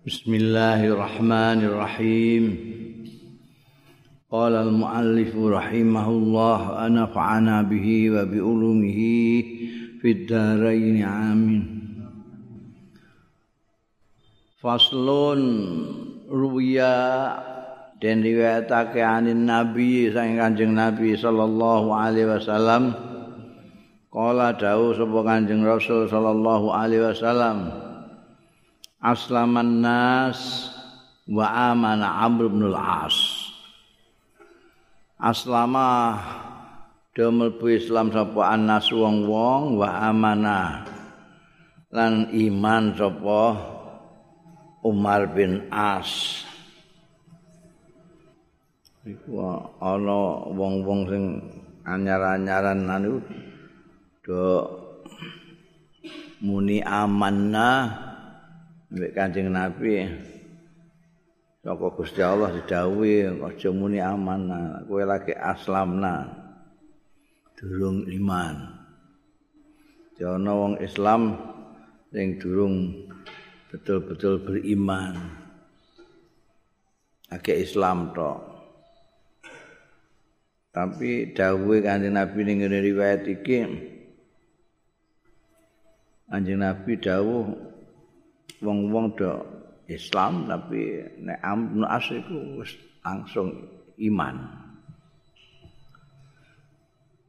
Bismillahirrahmanirrahim. Qala al-muallif rahimahullah ana fa'ana bihi wa bi ulumihi fid dharain amin. Faslun ruya den riwayatake anin nabi sang kanjeng nabi sallallahu alaihi wasallam Kala dawuh sapa Kanjeng Rasul sallallahu alaihi wasallam Aslaman nas wa amana Amr bin al-As. Aslama damel bu Islam sapa anas wong-wong wa amana lan iman sapa Umar bin As. Iku ana wong-wong sing anyar-anyaran anu do muni amanna mbek Kanjeng Nabi saka Gusti Allah didhawuhi aja muni amanna kowe lagi aslamna durung iman. Jono wong Islam sing durung betul-betul beriman. Agak Islam tok. Tapi dawuhe Kanjeng Nabi ning riwayat iki Anjing Nabi dawuh wong-wong do Islam tapi nek Amr As iku wis langsung iman.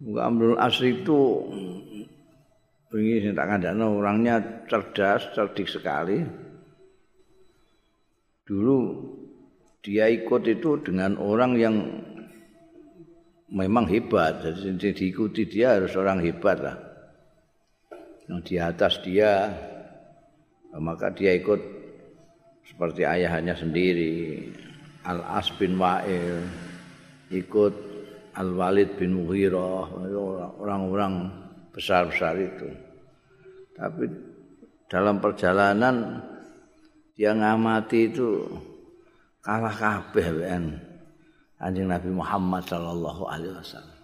Muga Amr As itu ini tak kandakno orangnya cerdas, cerdik sekali. Dulu dia ikut itu dengan orang yang memang hebat. Jadi diikuti dia harus orang hebat lah. yang di atas dia maka dia ikut seperti ayahnya sendiri. Al-As bin Wa'il ikut Al-Walid bin Mughirah. Orang-orang besar-besar itu. Tapi dalam perjalanan dia ngamati itu kalah kabeh kan anjing Nabi Muhammad sallallahu alaihi wasallam.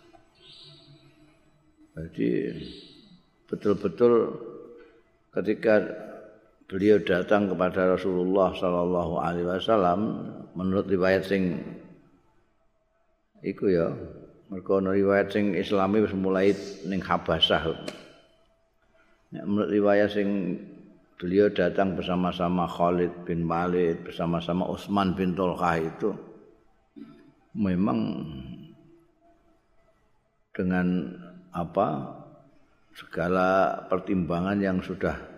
Jadi betul-betul ketika beliau datang kepada Rasulullah sallallahu alaihi wasallam menurut riwayat sing iku ya mergo riwayat sing islami wis mulai ning Habasyah Nek menurut riwayat sing beliau datang bersama-sama Khalid bin Walid bersama-sama Utsman bin Tolkah itu memang dengan apa segala pertimbangan yang sudah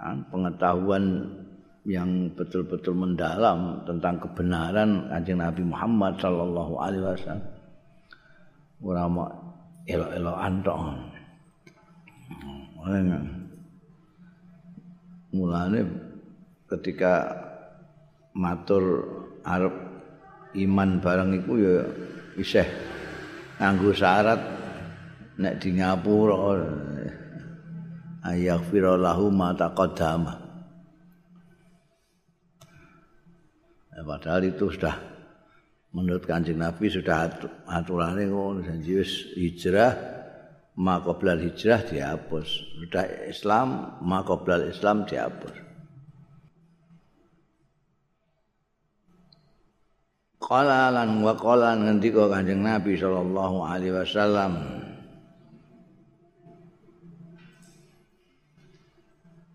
pengetahuan yang betul-betul mendalam tentang kebenaran kanjeng Nabi Muhammad sallallahu alaihi wasallam. Ora mau elok-elokan tok. Mulane ketika matur arep iman bareng iku ya isih nganggo syarat nek di ngapura ayaghfira lahu ma taqaddama. Ya, padahal itu sudah menurut kanjeng Nabi sudah aturannya ngono janji wis hijrah maka hijrah dihapus. Sudah Islam maka Islam dihapus. Qala lan wa qala ngendika Kanjeng Nabi sallallahu alaihi wasallam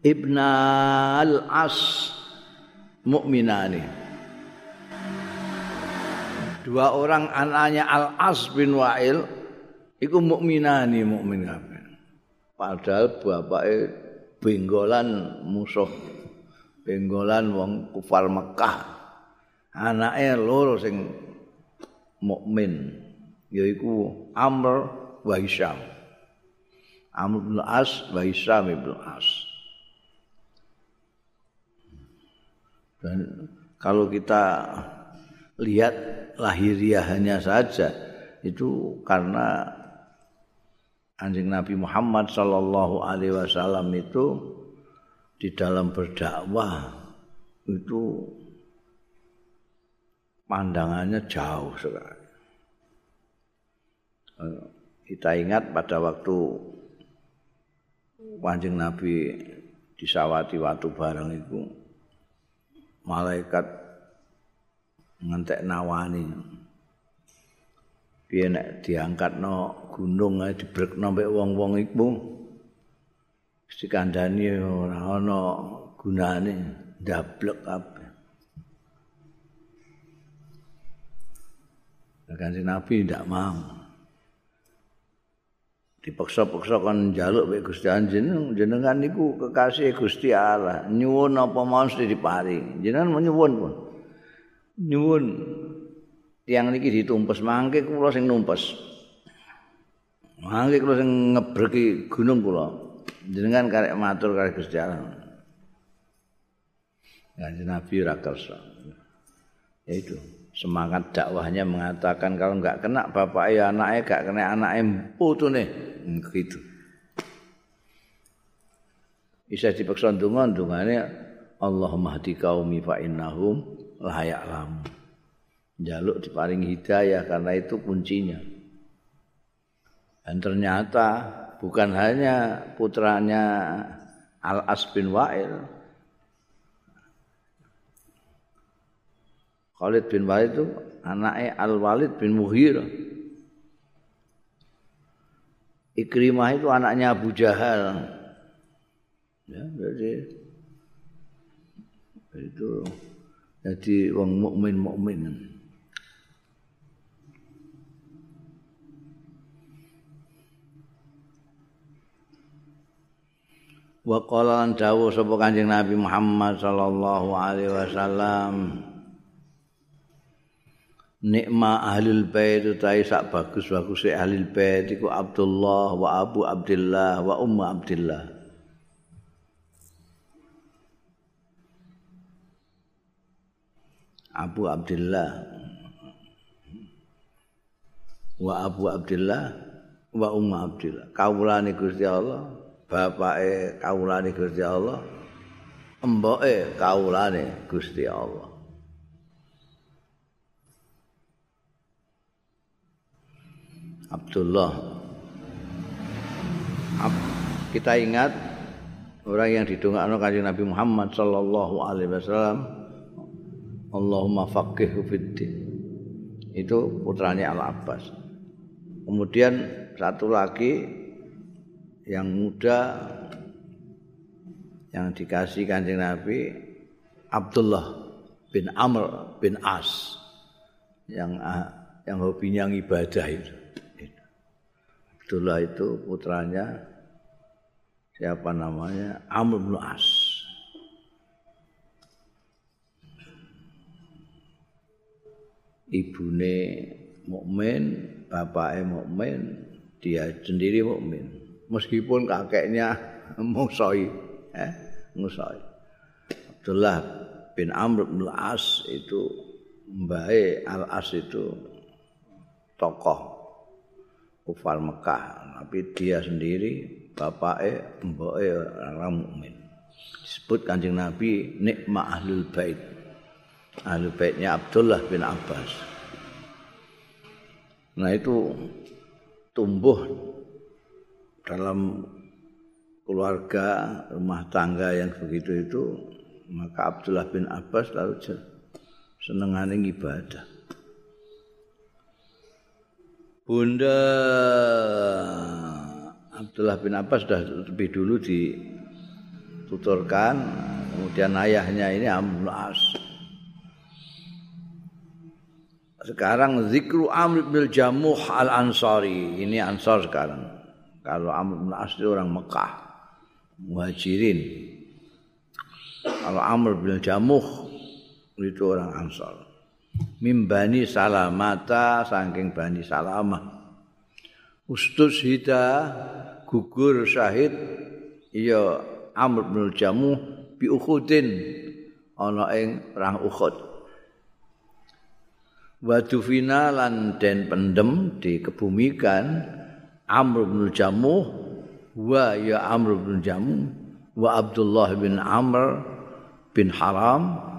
Ibna al-As mukminani. Dua orang anaknya Al-As bin Wa'il iku mukminani mukmin kabeh. Padahal bapake benggolan musuh benggolan wong kufar Mekah. Anake loro sing mukmin yaiku Amr wa Hisham. Amr bin As wa Hisham bin As. Dan kalau kita lihat lahiriahnya saja itu karena anjing Nabi Muhammad Sallallahu Alaihi Wasallam itu di dalam berdakwah itu pandangannya jauh sekali. Kita ingat pada waktu anjing Nabi disawati waktu bareng itu malaikat ngentek nawani piye nek diangkatno gunung ae dibrekno mek wong-wong iku mesti kandhani ora ana gunane ndablek kabeh Kanjeng Nabi ndak mau. Dipaksa-paksa kan njaluk mek Gusti Anjen jenengan niku kekasih Gusti Allah. Nyuwun apa mesti diparing. Jenengan nyuwun pun. Nyuwun tiang niki ditumpes mangke kula sing numpes. Mangke kula sing ngebreki gunung kula. Jenengan karek matur karo Gusti Allah. Kanjeng Nabi ora kersa. Itu. Semangat dakwahnya mengatakan kalau enggak kena bapak ya anaknya enggak kena anaknya putu nih. Gitu. Bisa dipaksa dungan dungannya Allahumma hati kaumi fa innahum layak lamu. Jaluk diparing hidayah karena itu kuncinya. Dan ternyata bukan hanya putranya Al As bin Wa'il Khalid bin Walid itu anaknya Al Walid bin Muhir. Ikrimah itu anaknya Abu Jahal. Ya, jadi itu jadi wong mukmin mukmin. Wa qala dawuh sapa Kanjeng Nabi Muhammad sallallahu alaihi wasallam nikma ahlul bait utahe sak bagus-bagus ahlul bait iku Abdullah wa Abu Abdullah wa Ummu Abdullah Abu Abdullah wa Abu Abdullah wa Ummu Abdullah kawulane Gusti Allah bapake kawulane Gusti Allah emboke kawulane Gusti Allah Abdullah. Kita ingat orang yang didongakno kanjeng Nabi Muhammad sallallahu alaihi wasallam Allahumma faqihhu fiddin. Itu putranya Al Abbas. Kemudian satu lagi yang muda yang dikasih kanjeng Nabi Abdullah bin Amr bin As yang yang hobinya ibadah itu. Abdullah itu putranya siapa namanya Amr bin As. Ibune mukmin, bapaknya mukmin, dia sendiri mukmin. Meskipun kakeknya musoi, eh, musoi. Abdullah bin Amr bin As itu Mbak Al As itu tokoh kufar Mekah, tapi dia sendiri bapake mboke orang mukmin. Disebut Kanjeng Nabi nikma ahlul bait. Ahlul baitnya Abdullah bin Abbas. Nah itu tumbuh dalam keluarga rumah tangga yang begitu itu maka Abdullah bin Abbas lalu senengane ibadah. Bunda Abdullah bin Abbas sudah lebih dulu dituturkan kemudian ayahnya ini Amr As sekarang zikru Amr bin Jamuh al Ansari ini Ansar sekarang. Kalau Amr bin As itu orang Mekah. Muhajirin. Kalau Amr bin Jamuh itu orang Ansar mimbani salamata saking bani salamah. Ustus hida gugur syahid iya Amr bin Jamuh bi Uhudin ana ing perang Uhud. Wadufina lan den pendem dikebumikan Amr bin Jamuh wa ya Amr bin Jamuh wa Abdullah bin Amr bin Haram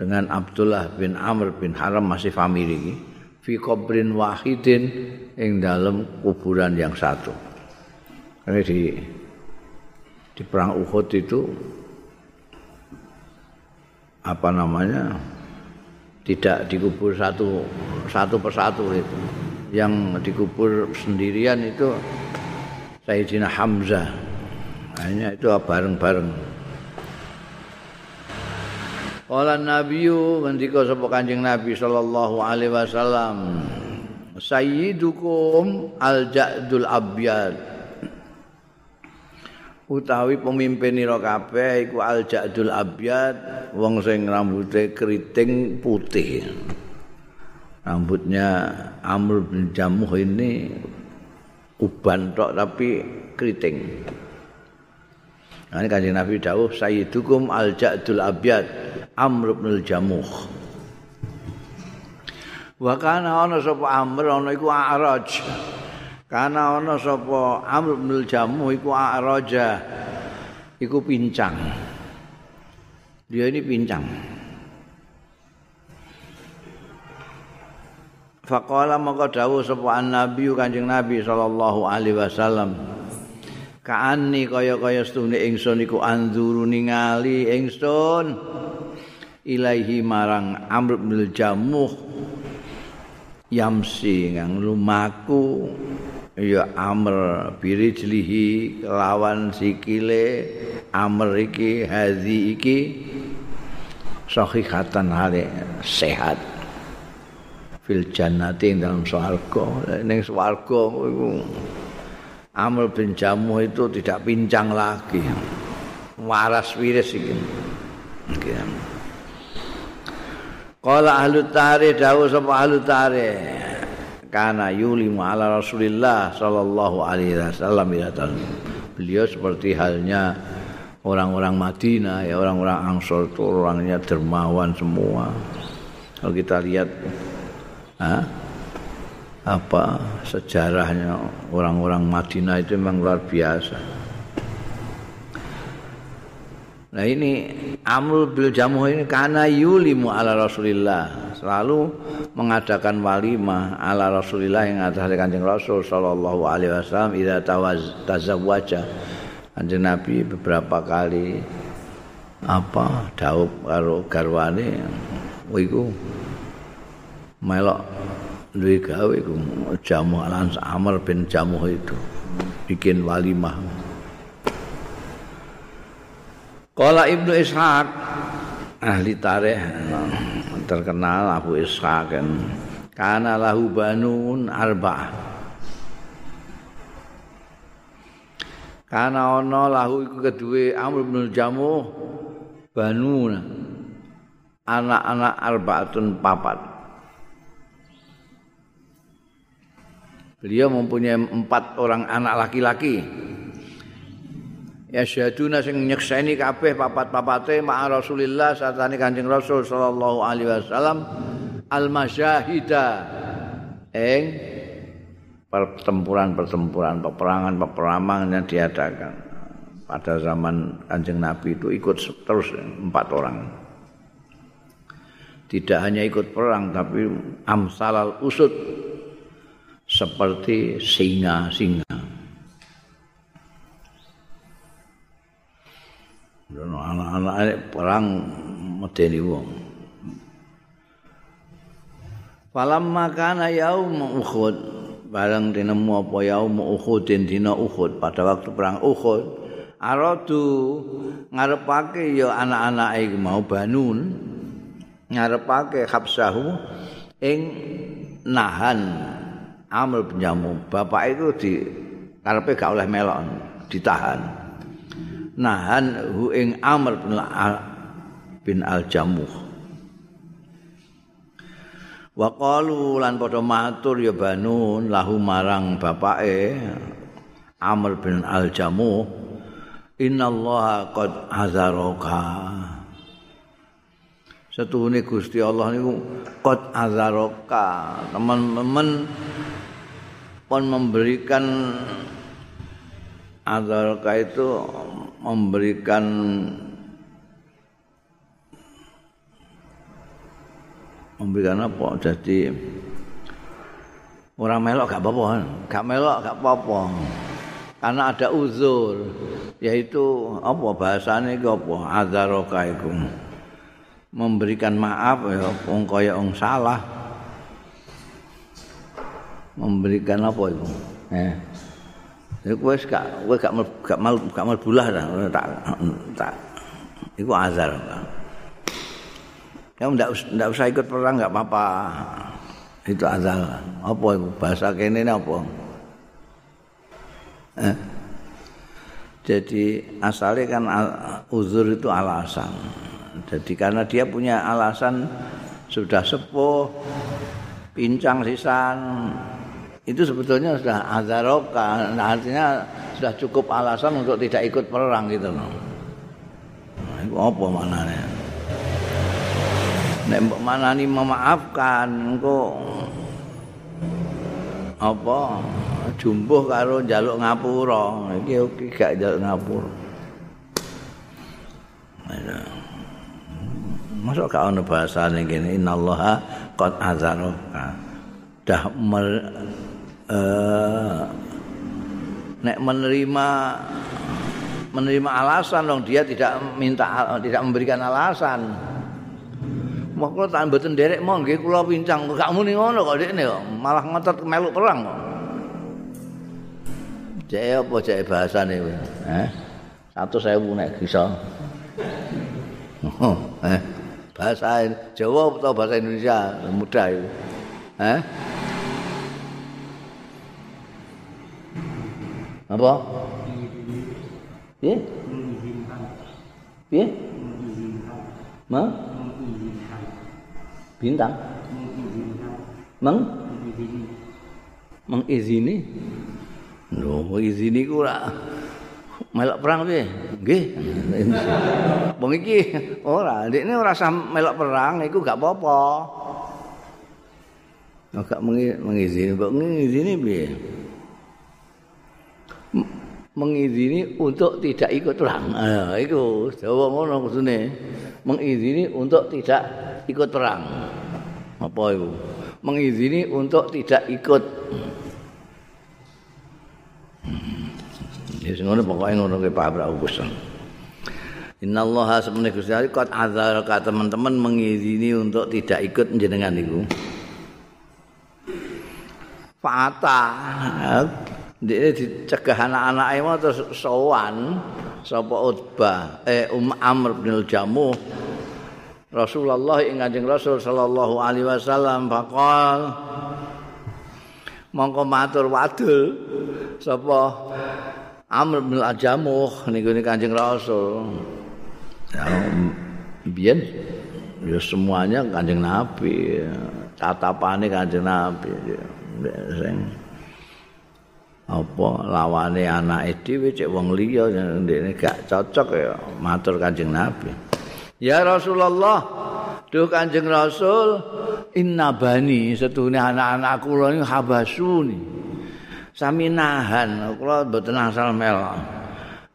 dengan Abdullah bin Amr bin Haram masih famili fi qabrin wahidin ing dalam kuburan yang satu. Ini di di perang Uhud itu apa namanya tidak dikubur satu satu persatu itu. Yang dikubur sendirian itu Sayyidina Hamzah. Hanya itu bareng-bareng Kala Nabiyu ngendika sapa Kanjeng Nabi sallallahu alaihi wasallam Sayyidukum al-Ja'dul Abyad. Utawi pemimpin ira kabeh iku al-Ja'dul Abyad wong sing rambuté keriting putih. Rambutnya Amr bin Jamuh ini uban tok tapi keriting Nah, ini kanjeng Nabi dawuh Sayyidukum al-Ja'dul Abyad Amr bin Jamuh. Wa kana ana sapa Amr ana iku A'raj. Kana ana sapa Amr bin Jamuh iku A'raja. Iku pincang. Dia ini pincang. Faqala maka dawuh sapa Nabi Kanjeng Nabi sallallahu alaihi wasallam. Kaani kaya-kaya stune ingsun iku anzuru ningali ingsun. Ilahi marang amr bin jamuh. Yamsi ngang lumaku. Ya amr birijlihi lawan sikile. Amr iki hazi iki. Sahihatan hale sehat. Fil jannati dalam swarga. Ning swarga iku Amr bin Jamuh itu tidak pincang lagi. Waras wiris iki. Qala ahlu tarikh dawuh sapa ahlu tarikh kana yuli ala Rasulillah sallallahu alaihi wasallam Beliau seperti halnya orang-orang Madinah ya orang-orang Ansor itu orangnya dermawan semua. Kalau kita lihat ha? Apa sejarahnya orang-orang Madinah itu memang luar biasa. Nah ini Amrul bil Jamuh ini karena yulimu ala Rasulillah selalu mengadakan walimah ala Rasulillah yang atas kanjeng Rasul Shallallahu Alaihi Wasallam ida tawaz tazawwaja kanjeng Nabi beberapa kali apa daup karo garwane wiku melok duwe gawe iku jamu Amr bin Jamuh itu. Bikin walimah. Kala Ibnu Ishaq ahli tarikh terkenal Abu Ishaq kan. Kana lahu banun arba'ah. Kana ana lahu iku kedue Amr bin Jamuh banun anak-anak arbaatun papat Beliau mempunyai empat orang anak laki-laki. Ya syahaduna sing nyekseni kabeh papat-papate ma'a Rasulillah satane Kanjeng Rasul sallallahu alaihi wasallam al-masyahida ing pertempuran-pertempuran, peperangan-peperangan yang diadakan pada zaman Kanjeng Nabi itu ikut terus empat orang. Tidak hanya ikut perang tapi amsalal usud seperti singa-singa. Anak-anak perang medeni wong. Falam makana yaum Uhud, bareng dinemu apa yaum Uhud dina Uhud pada waktu perang Uhud, aradu ngarepake ya anak-anak iki mau banun ngarepake habsahu ing nahan Amr bin Jamum, bapak itu di karepe gak oleh melok, ditahan. Nahan hu ing Amr bin Al bin Al Jamuh. Wa qalu lan padha matur ya banun lahu marang bapake Amr bin Al Jamuh, innallaha qad hazaraka. Setuhune Gusti Allah niku qad hazaraka. Teman-teman pun memberikan azalka itu memberikan memberikan apa? Jadi orang melok gak apa-apa gak melok gak apa-apa. Karena ada uzur yaitu apa? Bahasanya itu apa? Azaroka itu memberikan maaf ya wong kaya salah memberikan apa itu eh Iku wis gak kowe gak gak mal gak mal bulah tak tak iku azar. Kamu ndak ndak usah ikut perang nggak apa-apa. Itu azal. Apa itu bahasa kene apa? Eh? Jadi asalnya kan uzur itu alasan. Jadi karena dia punya alasan sudah sepuh, pincang sisan, itu sebetulnya sudah azaroka, nah, artinya sudah cukup alasan untuk tidak ikut perang gitu loh. Nah, itu apa maknanya? Nek mana nih memaafkan, engko apa jumbuh karo jaluk ngapura. Iki oke gak jaluk ngapura. Masuk gak ono bahasane kene innallaha qad azaroka. Dah uh, nek menerima menerima alasan dong dia tidak minta tidak memberikan alasan. Kalau tak mboten derek mau nggih kula pincang. Gak muni ngono kok dekne kok. Malah ngotot meluk perang kok. Jek apa jek bahasane kuwi eh? Satu saya nek bisa. Eh bahasa Jawa atau bahasa Indonesia? Mudah itu eh Apa? Piye? Piye? Ma? Bintang. Meng? Mengizini. Lho, izini ku ora melok perang piye? Nggih. Wong iki ora, ndekne ora usah melok perang iku gak apa-apa. Gak mengizini, kok ngizini piye? Mengizini untuk tidak ikut perang. Nah, itu Jawa ngono kudune. Mengizini untuk tidak ikut perang. Apa itu? Mengizini untuk tidak ikut. Ya ngono pokoke ngono ke Pak Agus. Inna Allah sebenarnya Gusti Allah kot azal teman-teman mengizini untuk tidak ikut jenengan itu. Fata Dia dicegah anak-anaknya mau terus sowan sapa Utbah eh Um Amr bin Jamuh Rasulullah ing Kanjeng Rasul sallallahu alaihi wasallam faqal mongko matur wadul sapa Amr bin Jamuh niku Kanjeng Rasul. Ya biyen ya semuanya Kanjeng Nabi tatapane Kanjeng Nabi sing apa lawane anake dhewe cek wong liya ndekne gak cocok ya matur Kanjeng Nabi. Ya Rasulullah, duh Kanjeng Rasul, inna bani setune anak-anak kula ini habasuni. Sami nahan, kula mboten asal mel.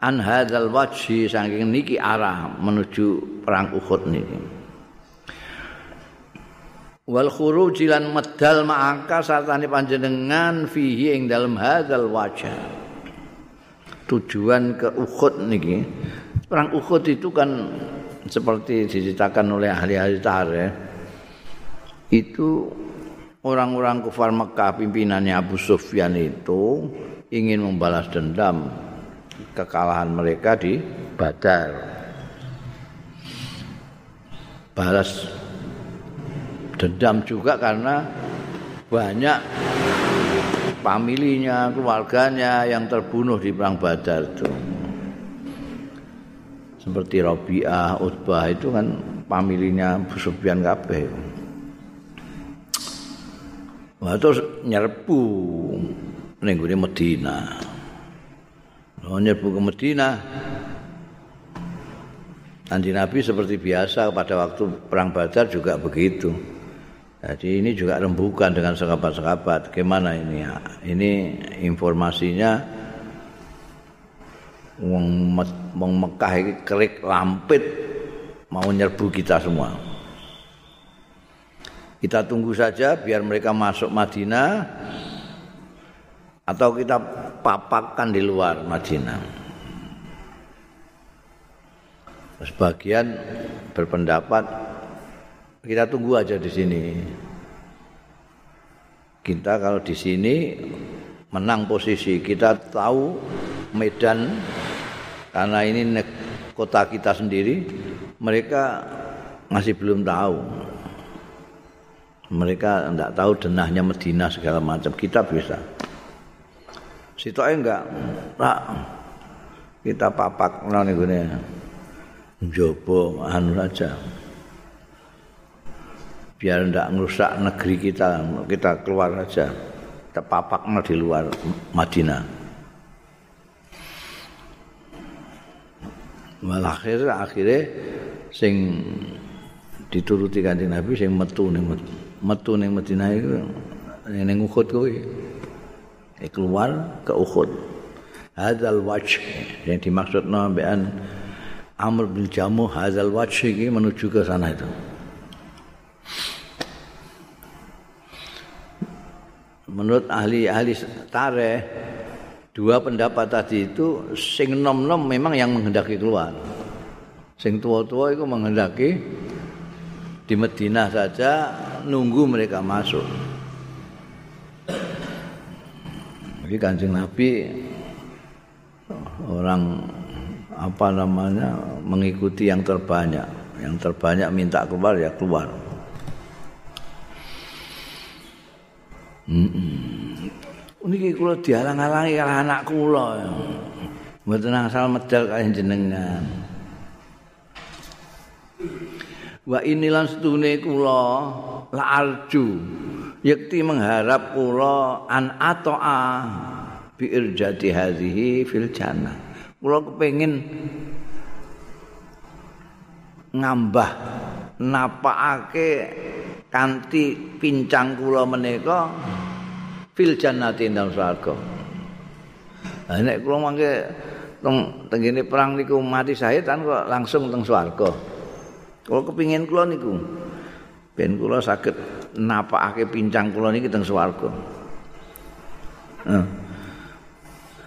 An hadzal wajhi saking niki arah menuju perang Uhud niki. Wal khuruj lan medal ma'aka satane panjenengan fihi ing dalem hadzal wajah. Tujuan ke Uhud niki perang Uhud itu kan seperti diceritakan oleh ahli-ahli tarikh itu orang-orang kufar Mekah pimpinannya Abu Sufyan itu ingin membalas dendam kekalahan mereka di Badar. Balas dendam juga karena banyak familinya, keluarganya yang terbunuh di perang Badar itu. Seperti Robiah, Utbah itu kan familinya Sufyan kabeh. Wah terus nyerbu ning Medina. Oh, nyerbu ke Medina. Nanti Nabi seperti biasa pada waktu perang Badar juga begitu. Jadi ini juga rembukan dengan sahabat-sahabat. Gimana ini ya? Ini informasinya wong wong Mekah ini kerik lampit mau nyerbu kita semua. Kita tunggu saja biar mereka masuk Madinah atau kita papakan di luar Madinah. Sebagian berpendapat kita tunggu aja di sini. Kita kalau di sini menang posisi, kita tahu medan karena ini kota kita sendiri, mereka masih belum tahu. Mereka tidak tahu denahnya Medina segala macam. Kita bisa. Situ enggak, Pak. Kita papak nang ngene. Jopo anu saja. Biar tidak merusak negeri kita kita keluar saja kita papaknya di luar Madinah. Malah akhirnya sing dituruti kanjeng Nabi sing metu ning metu ning Madinah itu ning Uhud kuwi. E keluar ke Uhud. Hadzal wajh yang dimaksud nambean Amr bin Jamuh hadzal wajh iki menuju ke sana itu menurut ahli-ahli tareh dua pendapat tadi itu sing nom-nom memang yang menghendaki keluar. Sing tua-tua itu menghendaki di Madinah saja nunggu mereka masuk. Jadi kancing Nabi orang apa namanya mengikuti yang terbanyak, yang terbanyak minta keluar ya keluar. Niki kula dialang-alangi karo anak kula. Mboten asal medal kaya jenengan. Wa inilan setune kula la arju yakti mengharap kula an atoa bi irjati hadhihi fil jannah. Kula kepengin ngambah napakake kanthi pincang kula menika fil jannati dalam swarga. Lah nek kula mangke teng tengene perang niku mati syahid kok langsung teng swarga. Kula kepingin kula niku ben kula saged napakake pincang kula niki teng swarga.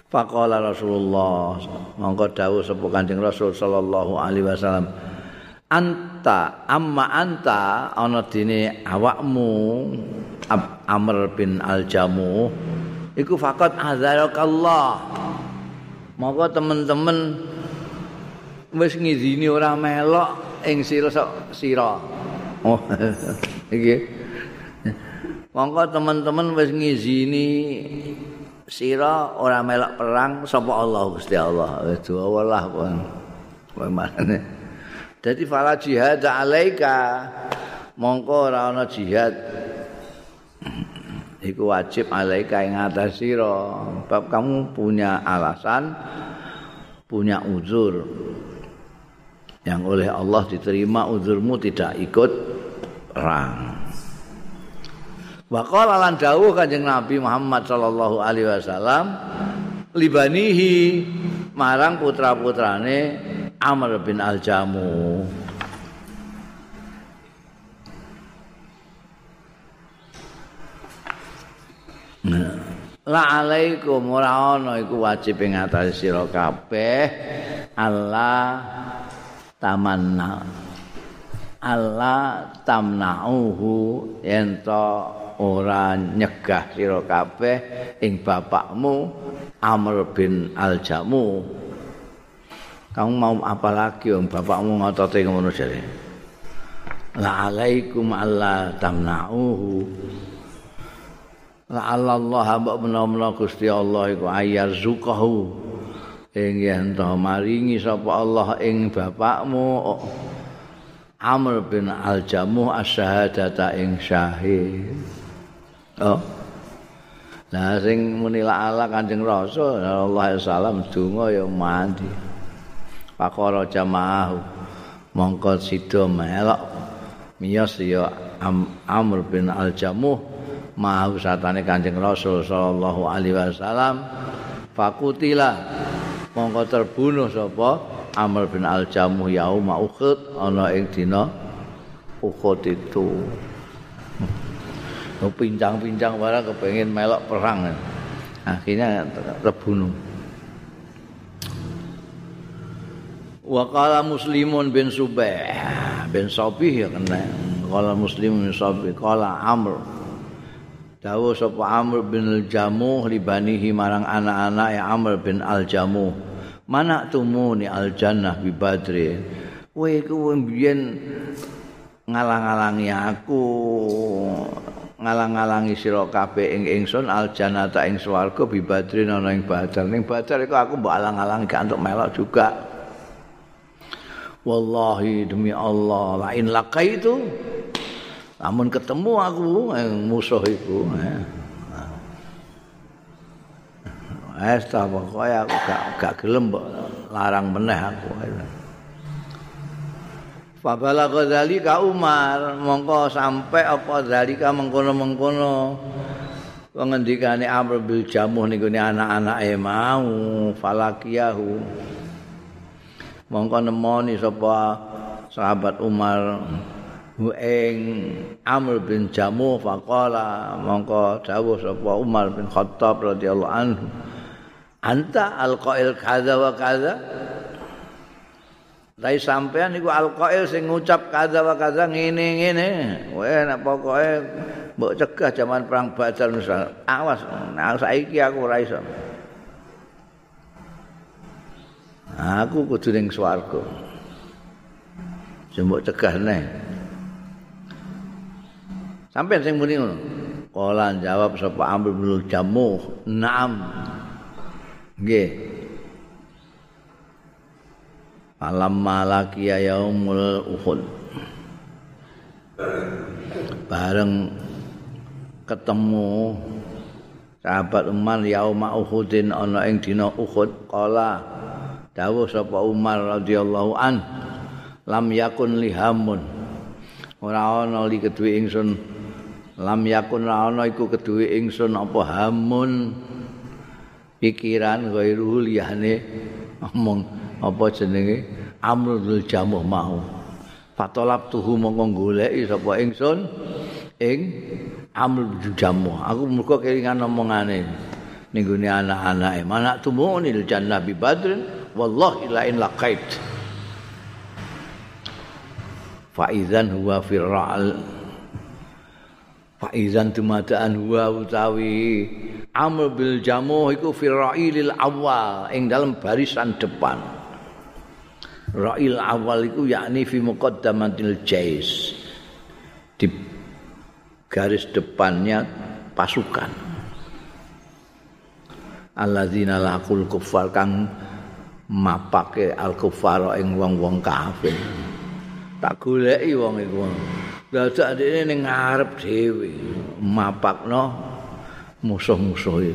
Faqala Rasulullah monggo dawuh sapa Kanjeng Rasul sallallahu alaihi wasallam anta amma anta ana dene awakmu Amr bin Al-Jamu iku faqat azarakallah moko teman-teman wis ngizini ora melok ing sira sira. Oh iki. Mongko teman-teman wis ngizini sira ora melok perang sapa Allah Gusti Allah? Wis duwalah kok Bagaimana? Jadi fala jihad alaika. Mongko ora ana jihad. Iku wajib alaika ing atas bab kamu punya alasan punya uzur. Yang oleh Allah diterima uzurmu tidak ikut perang. Wa qala lan dawuh Kanjeng Nabi Muhammad sallallahu alaihi wasallam libanihi marang putra-putrane Amr bin Al-Jamu. La alaikum ora ana iku wajib ing atase sira kabeh. Allah tamanna. Allah tamnauhu. Ento ora nyegah sira kabeh ing bapakmu Amr bin Al-Jamu kamu mau apa lagi om bapakmu ngotote ngono jare. La alaikum alla tamna'uhu. La Allah mbok menawa Gusti Allah iku ayar zukahu ing yen to maringi sapa Allah ing bapakmu. Amr bin Al-Jamuh as-syahadata ing syahid. Oh. Nah sing muni la ala Kanjeng Rasul sallallahu alaihi wasallam donga ya mandi. Pakara jamaah. Mongko sida melok. Miyos ya Amr bin Al-Jamuh mau satane Kanjeng Rasul sallallahu alaihi wasallam. Fakutila mongko terbunuh sapa Amr bin Al-Jamuh yauma Uhud ana ing dina Uhud itu. Pincang-pincang barang kepengin melok perang. Akhirnya terbunuh wa qala muslimun bin subeh bin sabih ya kena. Qala muslim sabi qala amr. Dawuh sapa amr bin al jamuh libanihi marang anak-anak ya amr bin al jamuh mana tumuni al jannah bi badri? Kowe iku mbiyen ngalang-alangi aku. Ngalang-alangi sira kabeh ing ingsun al jannata ing swarga bi badri ana ing badar. Ning badar iku aku mbok alang-alangi gak melok juga wallahi demi Allah la in laqaitu namun ketemu aku yang musuh itu eh. Es ta pokoke aku gak gak gelem larang meneh aku. Fabala Ghazali ka Umar, mongko sampai apa zalika mengkono-mengkono pengendikane Amr bil Jamuh niku anak-anake mau falakiyahu. Mongko nemoni sapa sahabat Umar ing Amr bin Jamuh faqala mongko dawuh sapa Umar bin Khattab radhiyallahu anhu anta alqail kadza wa kadza Lai sampean iku alqail sing ngucap kadza wa kadza ngene ngene. Kowe nek pokoke mbok cegah zaman perang Badar nusa. Awas, nah saiki aku ora iso. Aku kudu ning swarga. Jembok cegah neh. Sampai sing muni ngono. Kala jawab sapa Amr bin Jamuh, "Naam." Nggih. Alam malaki yaumul Uhud. Bareng ketemu sahabat Umar yauma Uhudin ana ing dina Uhud kala dawuh sapa Umar radhiyallahu an lam yakun lihamun ora ana li kedue ingsun. Lam yakun ana iku kedue ingsun apa hamun? Pikiran ghairu liyane omong apa jenenge? Amrul jamuh mau. Fatolab tuhu mongko goleki sapa ingsun? Ing amrul jamuh. Aku muga kelingan omongane. Ning gone anak-anake manak tumuni jannah bi badrin wallahi la in laqait fa idzan huwa fir'al Faizan dumadaan huwa utawi Amr bil Jamuh iku fi ra'ilil awal ing dalam barisan depan. Ra'il awal iku yakni fi muqaddamatil jais. Di garis depannya pasukan. Alladzina laqul kuffar kang mapake al kuffar ing wong-wong kafir. Tak goleki wong iku. dadak dene ning ngarep dhewe mapakno musuh-musuh.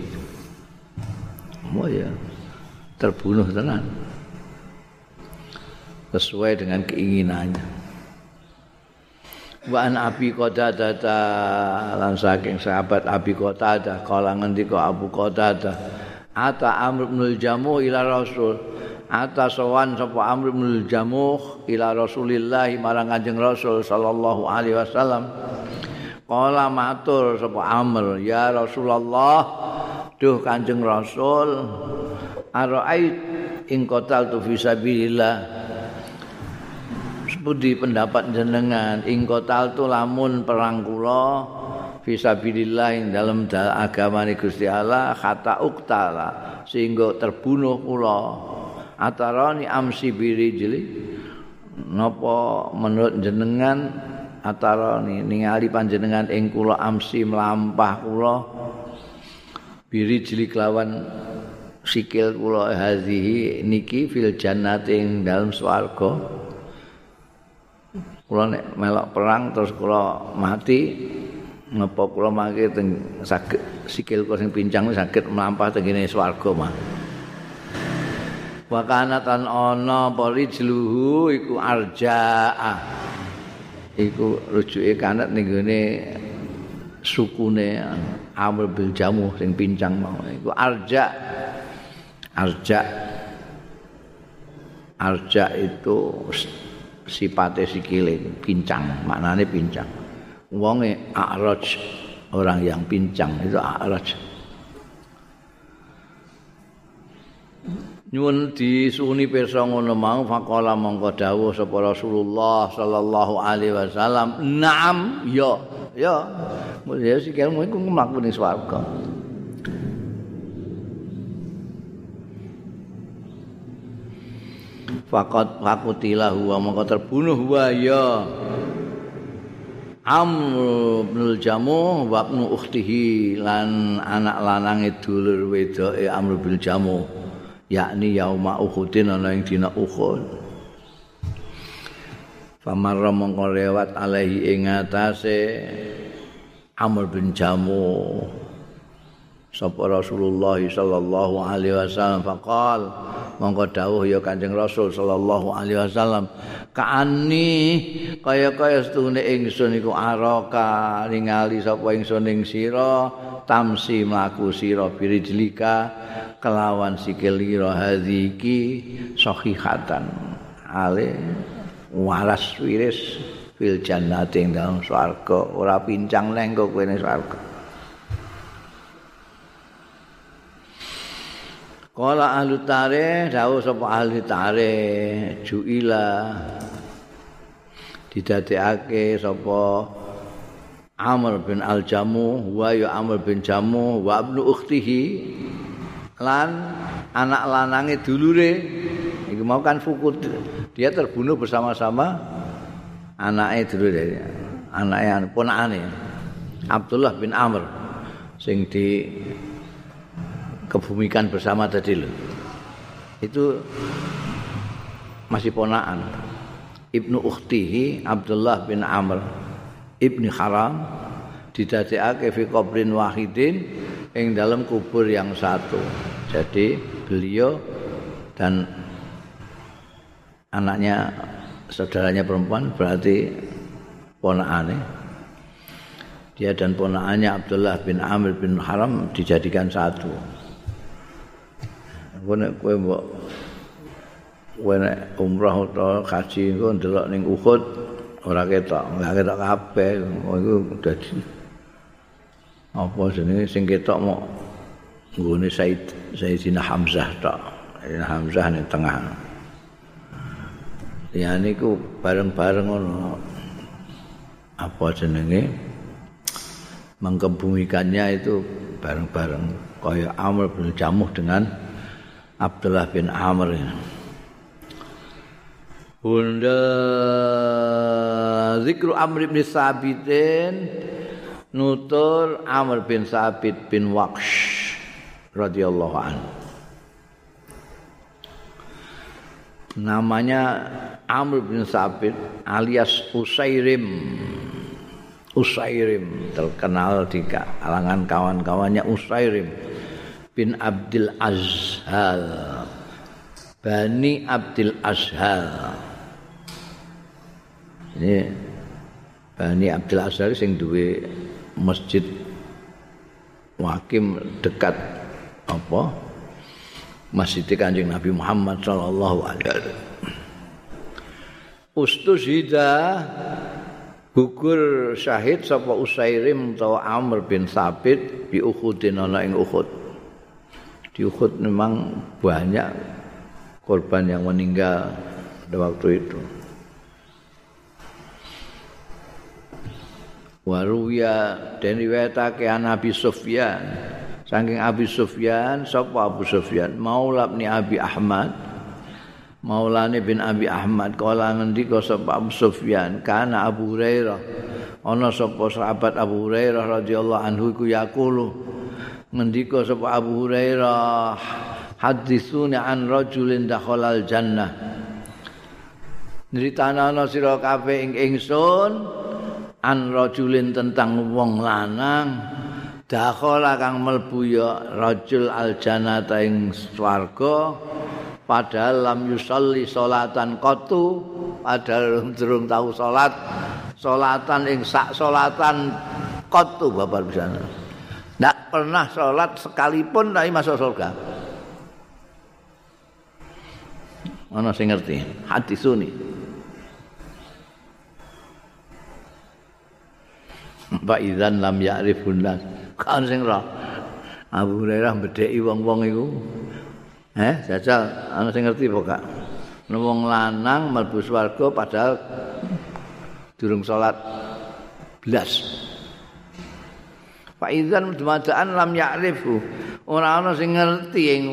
Oh ya, terbunuh tenan. Sesuai dengan keinginannya. Wa an Abi Qatadah lan saking sahabat Abi Qatadah kala ngendika Abu Qatadah ata Amr bin Jamuh ila Rasul atasawan sapa Amr bin Jamuh ila Rasulillah marang Kanjeng Rasul sallallahu alaihi wasallam. Qala matur sapa Amr, ya Rasulullah, duh Kanjeng Rasul, araait ing kotal tu fisabilillah. Sepundi pendapat jenengan ing kotal tu lamun perang kula fisabilillah ing dalam agama Gusti Allah kata uktala sehingga terbunuh kula. Atarani amsi birijli napa menurut jenengan atarani ningali panjenengan ing kula amsi melampah kula? Birijli kelawan sikil kula hazihi niki fil jannati ing dalem swarga. Kula nek melok perang terus kula mati ngapa kula mangke teng saged sikil kula sing pincang saged melampah teng kene swarga mah wa kana tan ana parijluhu iku arjaa. Iku rujuke kanat ning gone sukune amr bil jamuh sing pincang mau iku arja. Arja. Arja itu sipate sikile pincang maknane pincang wonge araj orang yang pincang itu araj. Nyuwun disuni pirsa ngono mau faqala mongko dawuh sapa Rasulullah sallallahu alaihi wasallam na'am ya ya. Ya sikil iku mlaku ning swarga. Fakat fakutilah huwa mongko terbunuh huwa ya Amr bin Jamu wa ibnu ukhtihi lan anak lanange dulur wedoke Amr bin Jamu yakni yauma Uhudin ana ing dina Uhud. Famarra mongko lewat alaihi ing atase Amr bin Jamu sapa Rasulullah sallallahu alaihi wasallam faqal mongko dawuh ya Kanjeng Rasul sallallahu alaihi wasallam. Kaani kaya-kaya setune ingsun iku araka ningali sapa ingsun ing sira tamsi mlaku sira birijlika kelawan sikil ira hadziki sahihatan. Ale waras wiris fil jannati ing dalem swarga. Ora pincang kowe ning swarga Kala ahli tarikh dawuh sapa ahli tarikh. Juila didadekake sapa Amr bin Al-Jamu wa ya Amr bin Jamu wa ibnu ukhtihi. Lan anak lanange dulure. Iki mau kan fukut. Dia terbunuh bersama-sama anake dulure. Anake ponakane Abdullah bin Amr sing di kebumikan bersama tadi loh. Itu masih ponaan. Ibnu Ukhtihi Abdullah bin Amr Ibni Haram didadekake fi qabrin wahidin ing dalam kubur yang satu. Jadi beliau dan anaknya saudaranya perempuan berarti ponaane dia dan ponaannya Abdullah bin Amr bin Haram dijadikan satu. Kowe nek kowe mbok kowe nek umrah utawa haji engko ndelok ning Uhud ora ketok, ora ketok kabeh. Oh iku dadi apa jenenge sing ketok mok nggone Said Sayyidina Hamzah tok. Sayyidina Hamzah ning tengah. Ya niku bareng-bareng ngono. Apa jenenge? Mengkebumikannya itu bareng-bareng kaya Amr bin Jamuh dengan Abdullah bin Amr. Bunda Zikru Amr bin Sabitin Nutur Amr bin Sabit bin Waqsh radhiyallahu anhu. Namanya Amr bin Sabit alias Usairim. Usairim terkenal di kalangan kawan-kawannya Usairim bin Abdul Azhal Bani Abdul Azhal ini Bani Abdul Azhal sing duwe masjid wakim dekat apa? Masjid Kanjeng Nabi Muhammad sallallahu alaihi wasallam. Ustusida gugur syahid sapa Usairim atau Amr bin Sabit bi Uhudin ana ing Uhud di Uhud memang banyak korban yang meninggal pada waktu itu. Waruya dan riwayatake an Abi Sufyan. Saking Abi Sufyan, sapa Abu Sufyan? Maula bin Abi Ahmad. Maulane bin Abi Ahmad kala ngendika sapa Abu Sufyan, kana Abu Hurairah. Ana sapa sahabat Abu Hurairah radhiyallahu anhu iku yaqulu ngendika sapa Abu Hurairah haditsuni an rajulin dakhalal jannah. Nyritanana sira kabeh ing ingsun an rajulin tentang wong lanang dakhala kang mlebu ya rajul al jannata ing swarga padahal lam yusalli salatan qatu padahal durung tau salat salatan ing sak salatan qatu babar bisa Tidak pernah sholat sekalipun tapi masuk surga. Mana sih ngerti? Hati suni. Mbak Idan lam ya'rifun nas. Kan sing roh. Abu Hurairah bedheki wong-wong iku Eh, jajal ana sing ngerti apa gak? Wong lanang mlebu swarga padahal durung salat blas. Fa idzan dumadaan lam ya'rifu. Ora ana sing ngerti ing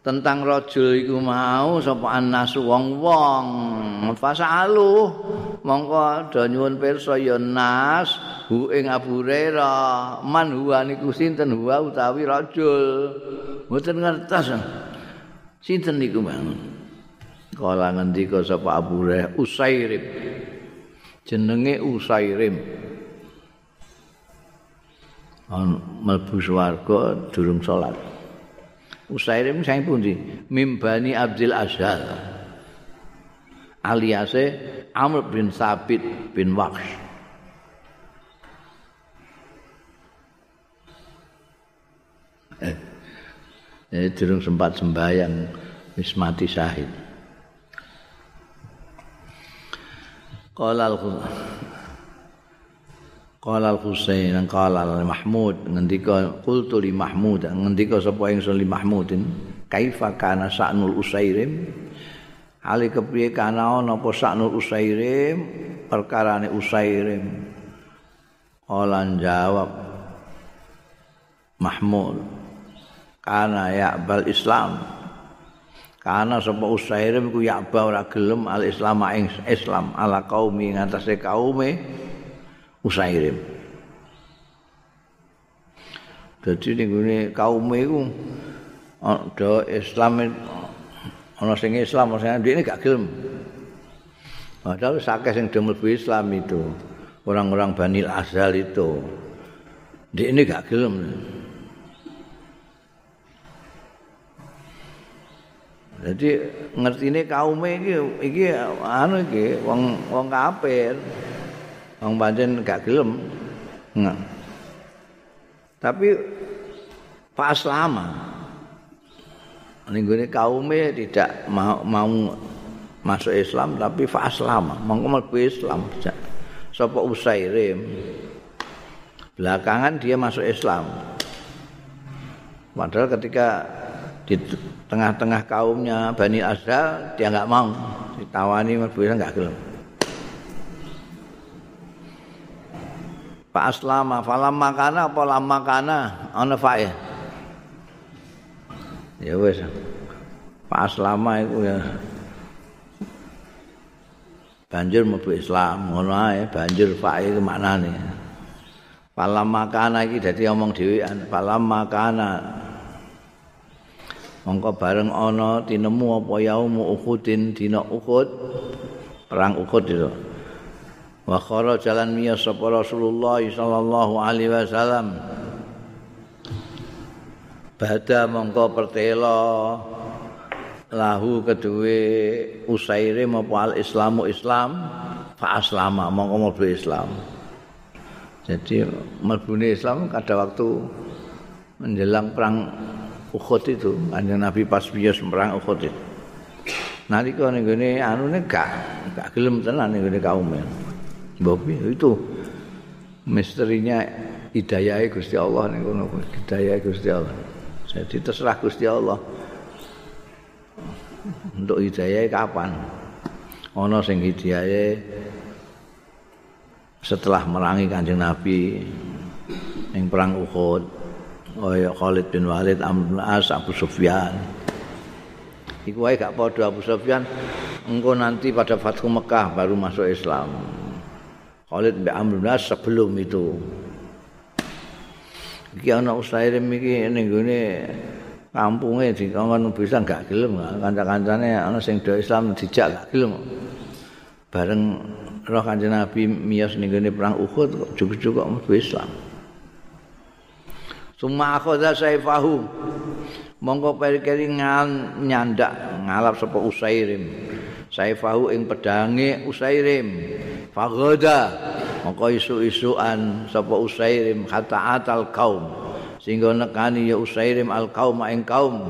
tentang rajul iku mau sapa annasu wong-wong. Fasalu mongko do nyuwun pirsa ya nas hu ing Abu Hurairah man huwa niku sinten? Huwa utawi rajul. Mboten ngertos. Sinten niku mang kala ngendika sapa Abu Usairim jenenge Usairim mlebu swarga durung salat Usairim sing pundi? Mimbani Abdul Azhar. Aliase Amr bin Sabit bin Waqsh. Eh, eh durung sempat sembahyang wis mati syahid. Qala al Qala al-Husain dan qala al-Mahmud. Ngendika qultu li Mahmud. Ngendika sapa ingsun li Mahmudin? Kaifa kana sa'nul Usairim? Ali kepriye kana ana apa sa'nul Usairim? Perkarane Usairim. Qala jawab Mahmud kana ya'bal Islam. Karena sapa Usairim ku ya'ba ora gelem al-Islam ing Islam ala kaumi ngatasé kaume Usairim. Dadi ning ngene kaum iku ada Islam ana sing Islam sing ndekne gak gelem. Padahal sakeh sing demel Islam itu. Orang-orang Bani Azal itu. Ndekne gak gelem. Jadi ngertine kaum iki iki anu iki wong wong kafir. Wong pancen gak gelem. Nah. Tapi pas lama ning gone kaume tidak mau, mau masuk Islam tapi fas lama mongko mlebu Islam sapa Usairim belakangan dia masuk Islam padahal ketika di tengah-tengah kaumnya Bani Azhar dia nggak mau ditawani mlebu Islam nggak gelem Pak aslama falam makana apa lam makana ana fae. Ya wis. Pak aslama iku ya banjur mlebu Islam ngono ae banjur fae iku maknane. Falam makana iki dadi omong dhewean falam makana Mongko bareng ana tinemu apa yaumu Uhudin dina Uhud perang Uhud itu. Wa jalan miya sapa Rasulullah sallallahu alaihi wasallam. Bada mongko pertela lahu kedue usaire apa al islamu islam fa aslama mongko mlebu islam. Jadi mlebune islam kada waktu menjelang perang Uhud itu ada Nabi pas bias perang Uhud itu. Nanti kau nih gini anu nih gak gak gelem tenan nih gini kaumnya Bobi itu misterinya hidayah Gusti Allah nih kono hidayah Gusti Allah. Jadi terserah Gusti Allah. Untuk hidayah kapan? Ono sing hidayah setelah merangi Kanjeng Nabi yang perang Uhud. Oh ya Khalid bin Walid Amr As Abu Sufyan. Iku wae gak padha Abu Sufyan engko nanti pada Fathu Mekah baru masuk Islam. Khalid bin Amr bin sebelum itu. Iki ana Usairim iki ning gone kampunge dikongkon bisa gak gelem kanca-kancane ana sing do Islam dijak gak gelem. Bareng roh Kanjeng Nabi miyos ning gone perang Uhud kok cukup-cukup mlebu Islam. Suma akhadha saifahu. Monggo perkeri nyandak ngalap sapa Usairim. Saifahu ing pedange Usairim. fagoda maka isu-isuan sapa usairim hatta atal kaum sehingga nekani ya usairim al kaum ing kaum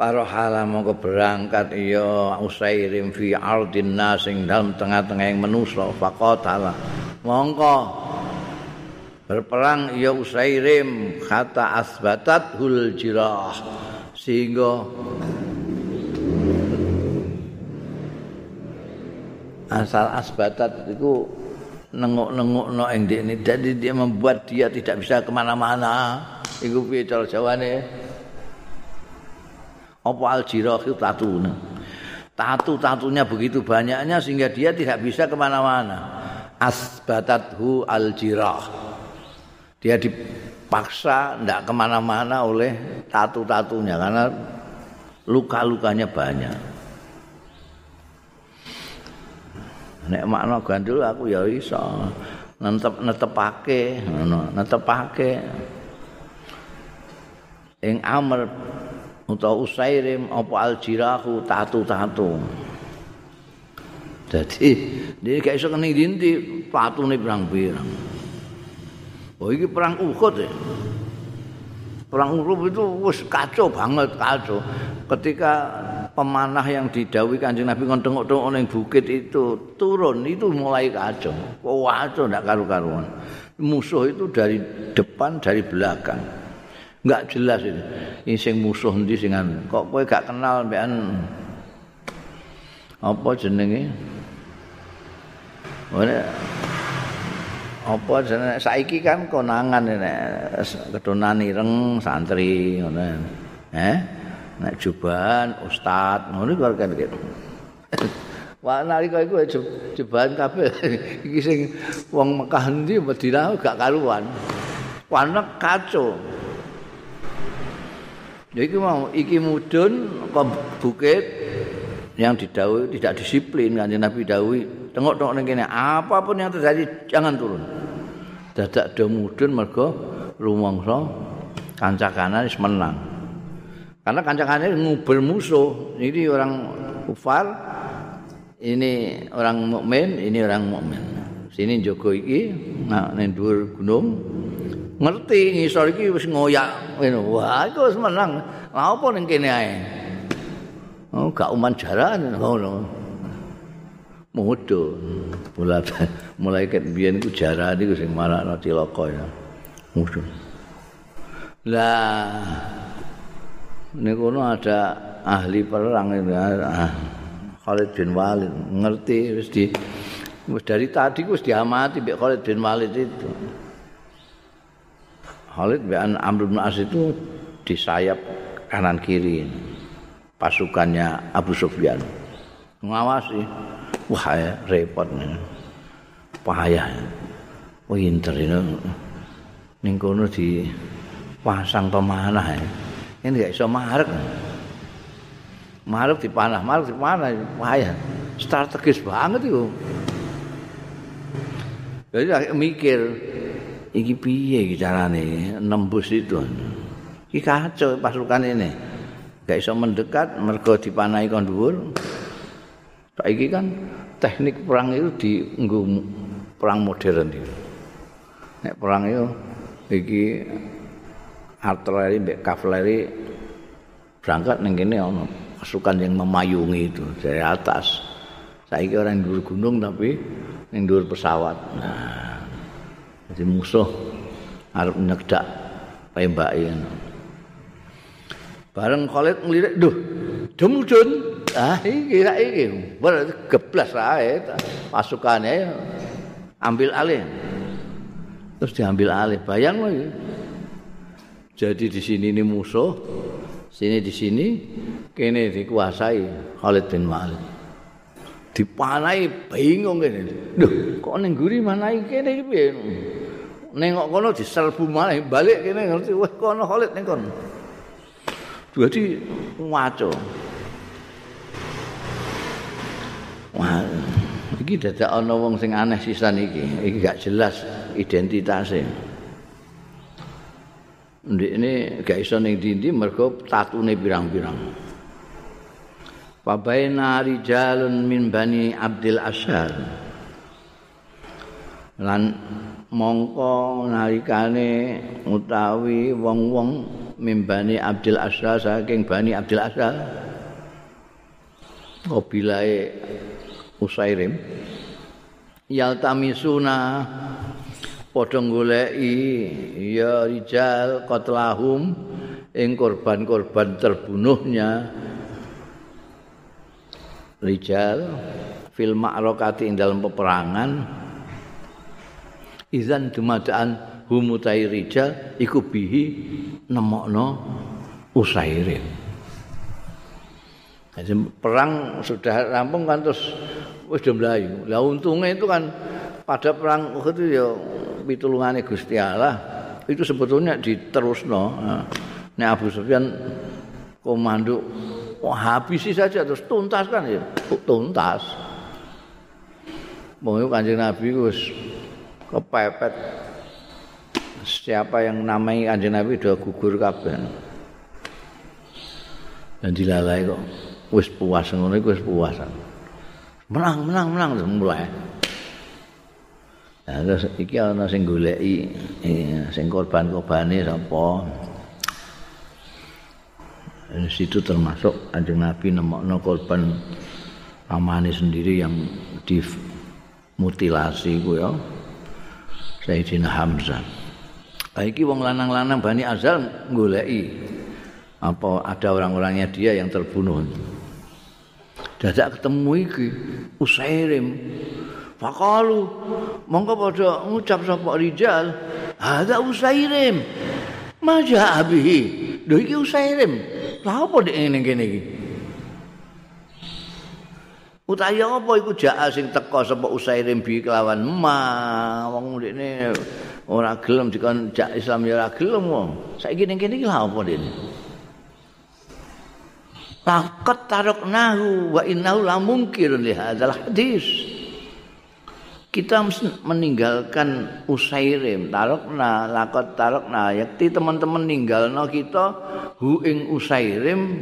Warohala mongko berangkat iya usairim fi ardin nasing dalam tengah-tengah yang menusa faqatala mongko berperang ya Usairim kata asbatat hul jirah sehingga asal asbatat itu nengok-nengok no yang ini. Jadi dia membuat dia tidak bisa ke mana-mana. Itu piye cara jawane? Apa al jirah itu tatu? Tatu-tatunya begitu banyaknya sehingga dia tidak bisa ke mana-mana. Asbatathu al jirah dia dipaksa tidak ke mana-mana oleh tatu-tatunya karena luka-lukanya banyak. Nek makna gandul aku ya iso netep netepake ngono netepake ing amr utawa usairim apa aljirahu tatu-tatu. Jadi dia gak iso kene dinti patune pirang-pirang. Oh iki perang Uhud ya. Perang Uhud itu wis kacau banget, kacau. Ketika pemanah yang didawi Kanjeng Nabi ngonteng-ngonteng ning bukit itu turun, itu mulai kacau. Oh, kacau ndak karu-karuan. Musuh itu dari depan, dari belakang. Enggak jelas ini. Ini sing musuh ndi sing Kok kowe gak kenal mbekan apa jenenge? Ora apa jenenge saiki kan konangan nek kedonan ireng santri ngono eh nek jubahan ustad ngono kok kan gitu Wah nalika iku jubahan kabeh iki sing wong Mekah ndi Madinah gak karuan. Wanek kacau. Ya iki mau iki mudun ke bukit yang didhawuhi tidak disiplin kanjeng Nabi dawuhi tengok-tengok ning kene apapun yang terjadi jangan turun. dadak do mudhun mergo rumangsa kanca kanan wis menang. Karena kanca kanan nguber musuh. Ini orang kufar, ini orang mukmin, ini orang mukmin. Sini Joko iki nah ning dhuwur gunung ngerti ngisor iki wis ngoyak ngono. Wah, iku wis menang. Lah apa ning kene ae? Oh, gak uman jaran ngono. mudun mulai mulai ket biyen ku jarane ku sing marakno cilaka ya mudun lah niku ada ahli perang itu ah, Khalid bin Walid. Ngerti wis di wis dari tadi wis diamati mbek Khalid bin Walid itu. Khalid bin Amr bin As itu di sayap kanan kiri pasukannya Abu Sufyan. Ngawasi wah ya, repot nih. Payah. Winter ini. Ning kono di pasang pemanah ya ini gak bisa marek. Marek di panah marek di panah payah strategis banget itu jadi mikir iki piye carane? Nembus itu. Iki kacau pasukan ini. Gak bisa mendekat mergo dipanahi kon dhuwur. Saiki kan teknik perang itu dienggo perang modern itu. Nek perang itu iki artileri mbek kavaleri berangkat ning kene ana pasukan yang memayungi itu dari atas. Saiki orang dhuwur gunung tapi ning dhuwur pesawat. Nah, jadi musuh arep nyekdak tembake. Bareng Khalid ngelirik, "Duh, demudun." Ah iki iki berarti geblas ae pasukane ambil alih. Terus diambil alih. Bayang lho Jadi di sini ini musuh, sini di sini kene dikuasai Khalid bin Walid. Dipanai bingung kene. Duh, kok ning guri manai kene iki piye? Nengok kono diserbu malah balik kene ngerti wah kono Khalid ning kono. Jadi ngaco. Wah, iki dadak ana wong sing aneh sisan iki. Iki gak jelas identitasnya. Ndek ini gak iso ning dindi mergo tatune pirang-pirang. Fabaina rijalun min bani Abdul Asyar. Lan mongko nalikane utawi wong-wong mimbani Abdul Asyar saking Bani Abdul Asyar. Kobilae Usairim yaltamisuna padha goleki ya rijal qatlahum ing korban-korban terbunuhnya. Rijal fil ma'rakati ing dalam peperangan. Izan dumadaan humutai rijal iku bihi nemokno usairin. Jadi perang sudah rampung kan terus wis do mlayu. Lah untungnya itu kan pada perang itu ya pitulungane Gusti Allah itu sebetulnya diterusno. Nek Abu Sufyan komando Wah, habisi saja terus tuntas kan ya. Tuntas. Mau kanjeng Nabi wis kepepet. Siapa yang namai kanjeng Nabi udah gugur kabeh. Dan dilalai kok. Wis puas ngono iku wis puas. Menang, menang, menang mulai. Nah, terus iki ana sing goleki sing korban-korbane sapa? situ termasuk anjing Nabi nemokno korban amane sendiri yang dimutilasi ku ya Sayyidina Hamzah. Iki wong lanang-lanang Bani Azal goleki apa ada orang-orangnya dia yang terbunuh. Dadak ketemu iki Usairim. Fakalu mongko padha ngucap sapa rijal, "Ada Usairim." Maja abihi. Lho iki Usairim. Lah apa nek ngene kene iki? Utahe apa iku jaa sing teka sapa Usairim bi kelawan ma wong ndekne ora gelem dikon jak Islam ya ora gelem wong. Saiki ning kene iki lha apa dene? Laqad taraknahu wa innahu la mungkirun li hadzal hadis. Kita meninggalkan Usairim, tarokna, lakot tarokna, yakti teman-teman ninggalno kita hu ing usairim.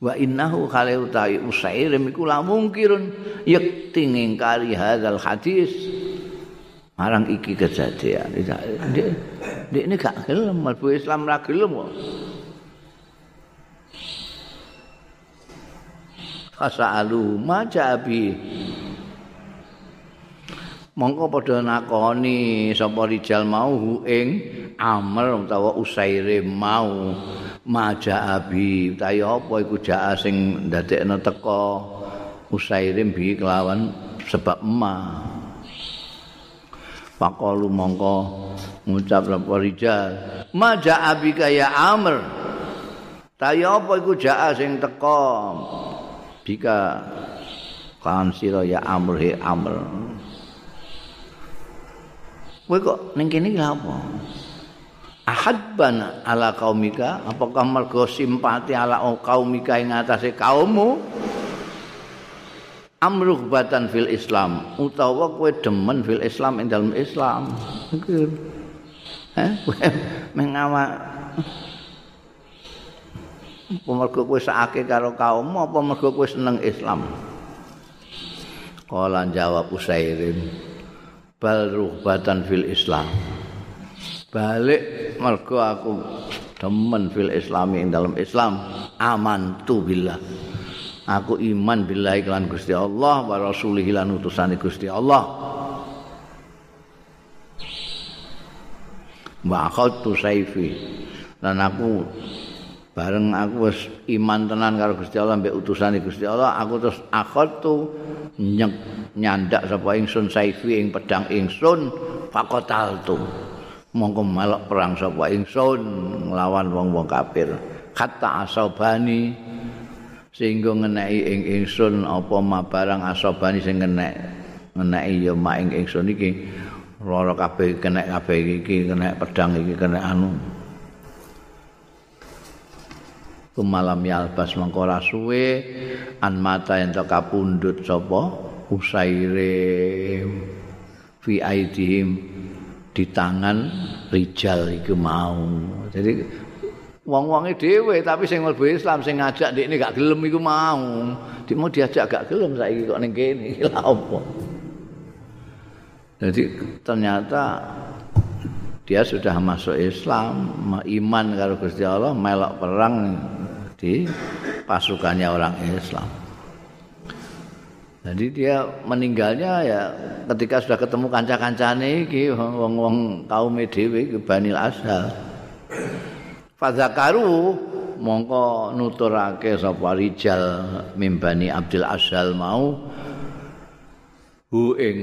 Wa innahu khale utawi usairim. Iku la mungkirun. Yakti ngingkari hadzal hadis. Marang iki kejadian. Dik ini gak gelem. Mlebu Islam ra gelem kok. Fasalu majabi mongko padha nakoni sapa rijal mau hu ing amal utawa usaire mau. Maja abi utawi apa iku jaa sing ndadekno teka usaire bi kelawan sebab ma Pakalu mongko ngucap sapa rijal. Maja abi kaya amr tayo apa iku jaa sing teka bika kan sira ya amr he amr Kowe kok ning kene iki apa? Ahadban ala kaumika, apakah mergo simpati ala kaumika ing atase kaummu? Amruhbatan fil Islam utawa kowe demen fil Islam ing dalam Islam. Iku. Eh, mengawa apa mergo kowe sakake karo kaummu apa mergo kowe seneng Islam? Kala jawab Usairim. Bal ruhbatan fil Islam. Balik mergo aku demen fil Islami ing dalam Islam aman tu billah. Aku iman billahi kelan Gusti Allah wa rasulih lan utusane Gusti Allah. Wa akhadtu saifi. Dan aku bareng aku wis iman tenan karo Gusti Allah mbek utusane Gusti Allah, aku terus akhadtu nyek nyandak sapa ingsun saifi ing pedang ingsun faqataltu mongko melok perang sapa ingsun nglawan wong-wong kafir. Kata asobani sehingga ngenai ing ingsun apa ma barang asobani sing ngenek ngenai ya ma ing ingsun iki lara kabeh kena kabeh iki kena pedang iki kena anu malam yalbas mengko suwe an mata ento kapundhut sapa usaire fi aidihim di tangan rijal iku mau. Jadi wong-wonge dhewe tapi sing mlebu Islam sing ngajak ndekne gak gelem iku mau. Mau diajak gak gelem saiki kok ning kene lha opo. Jadi ternyata dia sudah masuk Islam, iman karo Gusti Allah, melok perang di pasukannya orang Islam. Jadi dia meninggalnya ya ketika sudah ketemu kanca-kancane iki wong-wong kaum dhewe iki Banil Asal. Fadzakaru mongko nuturake sapa rijal mimbani Abdul Asal mau hu ing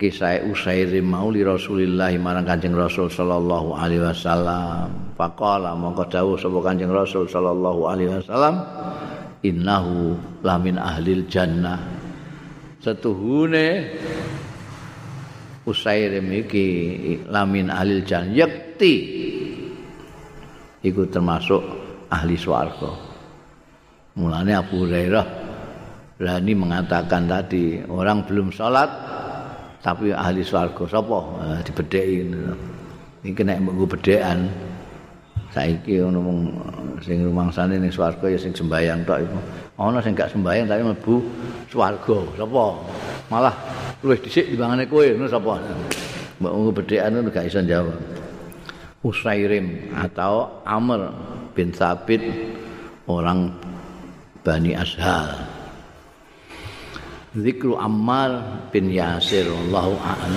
kisah Usairim mau li Rasulillah marang Kanjeng Rasul sallallahu alaihi wasallam. Faqala mongko dawuh sapa Kanjeng Rasul sallallahu alaihi wasallam innahu lamin ahlil jannah. Setuhune Usairim iki lamin ahlil jannah yakti iku termasuk ahli swarga. Mulane Abu Hurairah berani mengatakan tadi orang belum sholat tapi ahli swarga sapa? Eh, dibedheki iki kena mbok bedhekan saiki ono mung sing rumangsane ning swarga ya sing sembayang tok iku. Ana sing gak sembayang tapi mlebu swarga sapa? Malah luwih dhisik dibangane kowe ngono sapa? Mbok nggo bedhekan ngono gak iso jawab Usairim atau Amr bin Sabit orang Bani Ashal Zikru Ammar bin Yasir Allahu a'lam